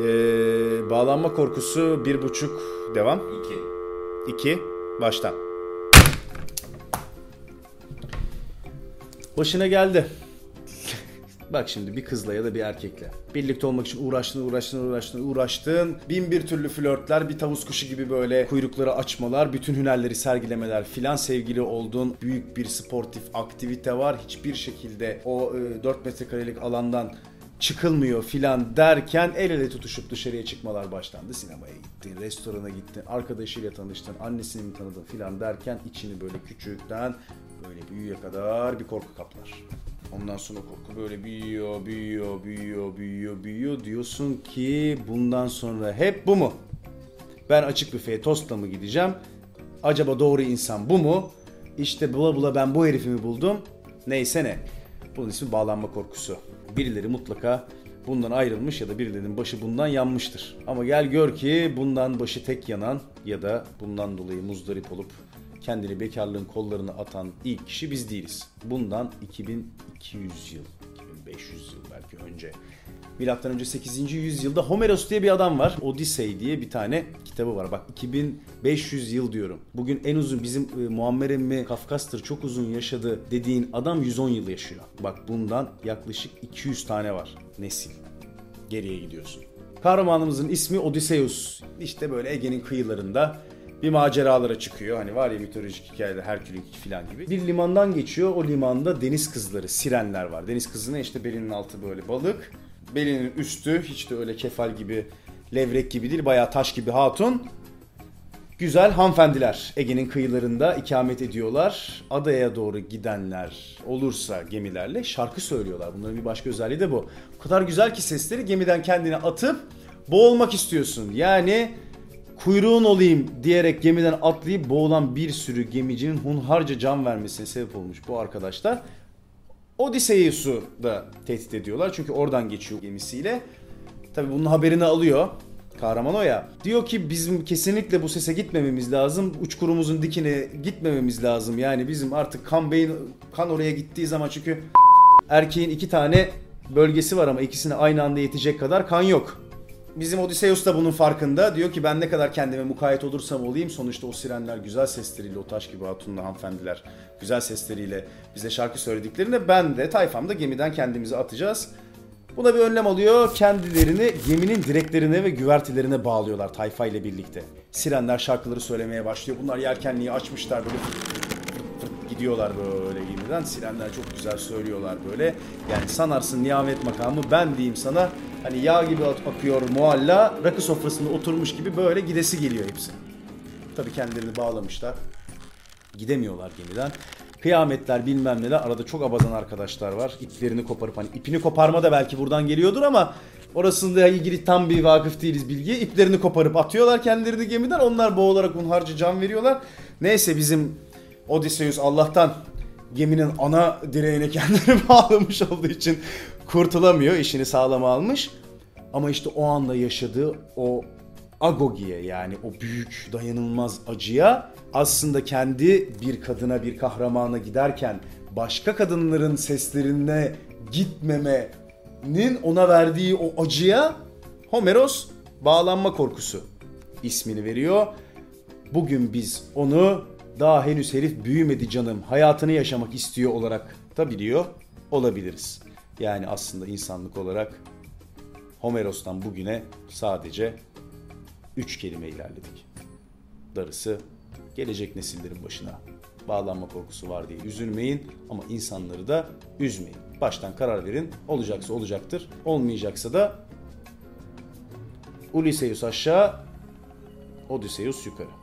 Ee, bağlanma korkusu bir buçuk devam. İki. İki baştan. Başına geldi. Bak şimdi bir kızla ya da bir erkekle. Birlikte olmak için uğraştın, uğraştın, uğraştın, uğraştın. Bin bir türlü flörtler, bir tavus kuşu gibi böyle kuyrukları açmalar, bütün hünerleri sergilemeler filan. Sevgili olduğun büyük bir sportif aktivite var. Hiçbir şekilde o e, 4 metrekarelik alandan çıkılmıyor filan derken el ele tutuşup dışarıya çıkmalar başlandı. Sinemaya gittin, restorana gittin, arkadaşıyla tanıştın, annesini mi tanıdın filan derken içini böyle küçükten böyle büyüye kadar bir korku kaplar. Ondan sonra korku böyle büyüyor, büyüyor, büyüyor, büyüyor, büyüyor. Diyorsun ki bundan sonra hep bu mu? Ben açık büfeye tostla mı gideceğim? Acaba doğru insan bu mu? İşte bula bula ben bu herifimi buldum. Neyse ne. Bunun ismi bağlanma korkusu. Birileri mutlaka bundan ayrılmış ya da birilerinin başı bundan yanmıştır. Ama gel gör ki bundan başı tek yanan ya da bundan dolayı muzdarip olup kendini bekarlığın kollarına atan ilk kişi biz değiliz. Bundan 2200 yıl, 2500 yıl belki önce. Milattan önce 8. yüzyılda Homeros diye bir adam var. Odyssey diye bir tane kitabı var. Bak 2500 yıl diyorum. Bugün en uzun bizim e, Muammer emmi Kafkas'tır çok uzun yaşadı dediğin adam 110 yıl yaşıyor. Bak bundan yaklaşık 200 tane var nesil. Geriye gidiyorsun. Kahramanımızın ismi Odysseus. İşte böyle Ege'nin kıyılarında bir maceralara çıkıyor. Hani var ya mitolojik hikayede Herkülük falan gibi. Bir limandan geçiyor. O limanda deniz kızları, sirenler var. Deniz kızına işte belinin altı böyle balık. Belinin üstü hiç de öyle kefal gibi, levrek gibi değil. Bayağı taş gibi hatun. Güzel hanımefendiler Ege'nin kıyılarında ikamet ediyorlar. Adaya doğru gidenler olursa gemilerle şarkı söylüyorlar. Bunların bir başka özelliği de bu. O kadar güzel ki sesleri gemiden kendini atıp boğulmak istiyorsun. Yani kuyruğun olayım diyerek gemiden atlayıp boğulan bir sürü gemicinin hunharca can vermesine sebep olmuş bu arkadaşlar. Odysseus'u da tehdit ediyorlar çünkü oradan geçiyor gemisiyle. Tabi bunun haberini alıyor. Kahraman o ya. Diyor ki bizim kesinlikle bu sese gitmememiz lazım. Uçkurumuzun dikine gitmememiz lazım. Yani bizim artık kan beyin kan oraya gittiği zaman çünkü erkeğin iki tane bölgesi var ama ikisine aynı anda yetecek kadar kan yok. Bizim Odysseus da bunun farkında. Diyor ki ben ne kadar kendime mukayyet olursam olayım sonuçta o sirenler güzel sesleriyle o taş gibi hatunlu hanımefendiler güzel sesleriyle bize şarkı söylediklerinde ben de tayfamda gemiden kendimizi atacağız. Buna bir önlem alıyor. Kendilerini geminin direklerine ve güvertelerine bağlıyorlar tayfa ile birlikte. Sirenler şarkıları söylemeye başlıyor. Bunlar yelkenliği açmışlar böyle gidiyorlar böyle gemiden. Sirenler çok güzel söylüyorlar böyle. Yani sanarsın nihamet makamı ben diyeyim sana. Hani yağ gibi akıyor mualla rakı sofrasında oturmuş gibi böyle gidesi geliyor hepsi. Tabii kendilerini bağlamışlar. Gidemiyorlar gemiden. Kıyametler bilmem neler. Arada çok abadan arkadaşlar var. İplerini koparıp hani ipini koparma da belki buradan geliyordur ama orasında ilgili tam bir vakıf değiliz bilgiye. İplerini koparıp atıyorlar kendilerini gemiden. Onlar boğularak hunharca can veriyorlar. Neyse bizim Odysseus Allah'tan geminin ana direğine kendini bağlamış olduğu için kurtulamıyor. işini sağlama almış. Ama işte o anda yaşadığı o agogiye yani o büyük dayanılmaz acıya aslında kendi bir kadına bir kahramana giderken başka kadınların seslerine gitmemenin ona verdiği o acıya Homeros bağlanma korkusu ismini veriyor. Bugün biz onu daha henüz herif büyümedi canım hayatını yaşamak istiyor olarak da biliyor olabiliriz. Yani aslında insanlık olarak Homeros'tan bugüne sadece üç kelime ilerledik. Darısı gelecek nesillerin başına. Bağlanma korkusu var diye üzülmeyin ama insanları da üzmeyin. Baştan karar verin. Olacaksa olacaktır. Olmayacaksa da Ulysseus aşağı, Odysseus yukarı.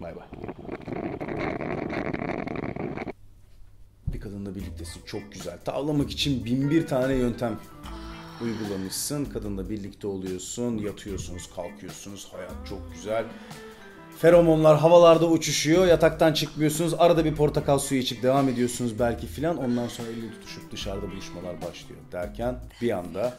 Bay bay. Bir kadınla birliktesin çok güzel. Tavlamak için bin bir tane yöntem uygulamışsın. Kadınla birlikte oluyorsun, yatıyorsunuz, kalkıyorsunuz. Hayat çok güzel. Feromonlar havalarda uçuşuyor. Yataktan çıkmıyorsunuz. Arada bir portakal suyu içip devam ediyorsunuz belki filan. Ondan sonra elini tutuşup dışarıda buluşmalar başlıyor derken bir anda